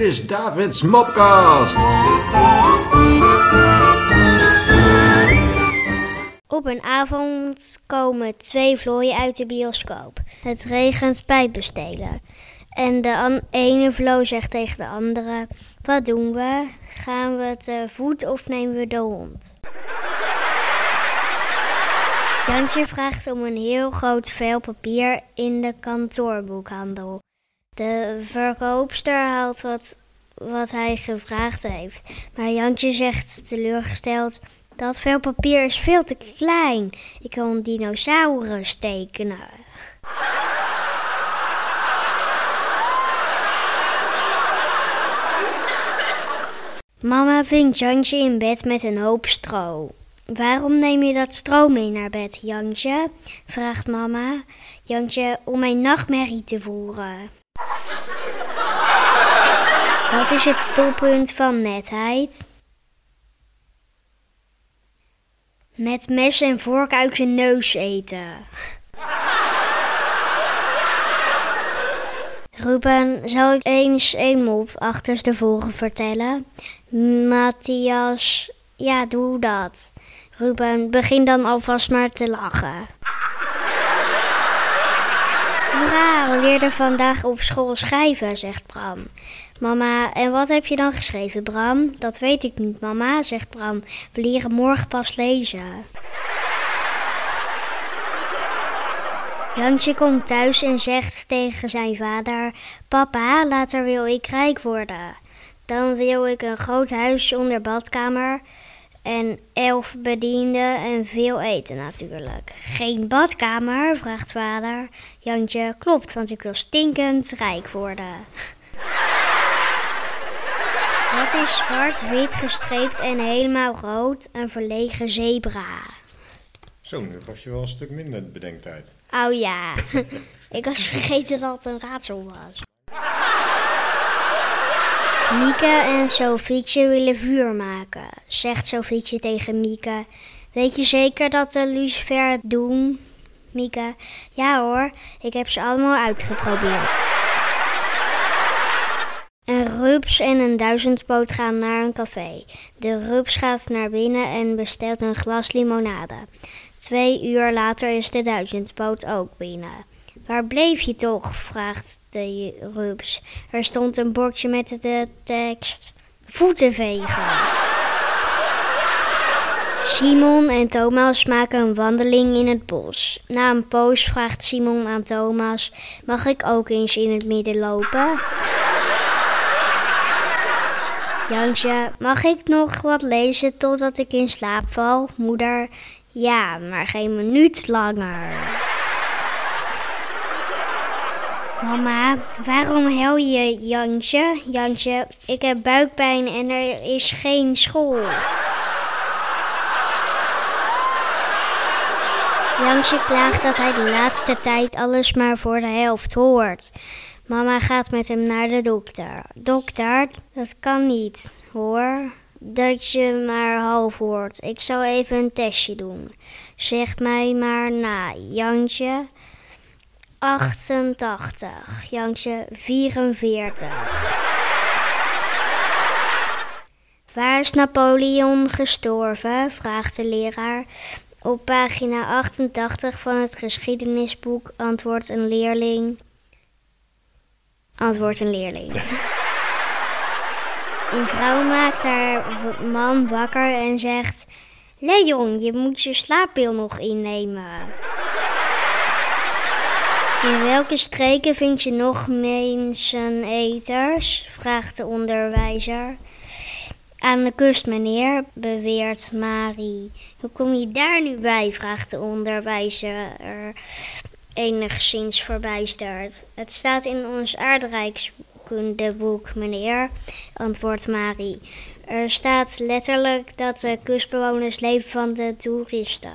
is Davids Mopcast. Op een avond komen twee vlooien uit de bioscoop. Het regent bestelen. En de ene vloo zegt tegen de andere: Wat doen we? Gaan we te voet of nemen we de hond? Jantje vraagt om een heel groot vel papier in de kantoorboekhandel. De verkoopster haalt wat, wat hij gevraagd heeft. Maar Jantje zegt teleurgesteld: Dat vel papier is veel te klein. Ik kan een dinosaurus tekenen. Mama vindt Jantje in bed met een hoop stro. Waarom neem je dat stro mee naar bed, Jantje? vraagt mama. Jantje, om mijn nachtmerrie te voeren. Wat is het toppunt van netheid? Met mes en vork uit zijn neus eten. Ruben, zal ik eens een mop achterstevoren vertellen? Matthias, ja, doe dat. Ruben, begin dan alvast maar te lachen. Hoera, we leerden vandaag op school schrijven, zegt Bram. Mama, en wat heb je dan geschreven, Bram? Dat weet ik niet, mama, zegt Bram. We leren morgen pas lezen. Jantje komt thuis en zegt tegen zijn vader: Papa, later wil ik rijk worden. Dan wil ik een groot huis zonder badkamer en elf bedienden en veel eten natuurlijk. Geen badkamer? vraagt vader. Jantje, klopt, want ik wil stinkend rijk worden. Wat is zwart-wit gestreept en helemaal rood? Een verlegen zebra. Zo, nu gaf je wel een stuk minder bedenktijd. Oh ja, ik was vergeten dat het een raadsel was. Mieke en Sofietje willen vuur maken, zegt Sofietje tegen Mieke. Weet je zeker dat de lucifer het doen? Mieke, ja hoor, ik heb ze allemaal uitgeprobeerd. Een rups en een duizendpoot gaan naar een café. De rups gaat naar binnen en bestelt een glas limonade. Twee uur later is de duizendpoot ook binnen. Waar bleef je toch? vraagt de rups. Er stond een bordje met de tekst voeten vegen. Simon en Thomas maken een wandeling in het bos. Na een poos vraagt Simon aan Thomas: Mag ik ook eens in het midden lopen? Jansje, mag ik nog wat lezen totdat ik in slaap val? Moeder, ja, maar geen minuut langer. Mama, waarom hel je Jansje? Jansje, ik heb buikpijn en er is geen school. Jansje klaagt dat hij de laatste tijd alles maar voor de helft hoort. Mama gaat met hem naar de dokter. Dokter, dat kan niet, hoor. Dat je maar half hoort. Ik zal even een testje doen. Zeg mij maar na. Jantje, 88. Jantje, 44. Waar is Napoleon gestorven? vraagt de leraar. Op pagina 88 van het geschiedenisboek antwoordt een leerling. Antwoordt een leerling. Een vrouw maakt haar man wakker en zegt: Leon, je moet je slaappil nog innemen. In welke streken vind je nog menseneters? vraagt de onderwijzer. Aan de kust, meneer, beweert Marie. Hoe kom je daar nu bij? vraagt de onderwijzer enigszins verbijsterd. Het staat in ons aardrijkskundeboek, meneer, antwoordt Marie. Er staat letterlijk dat de kustbewoners leven van de toeristen.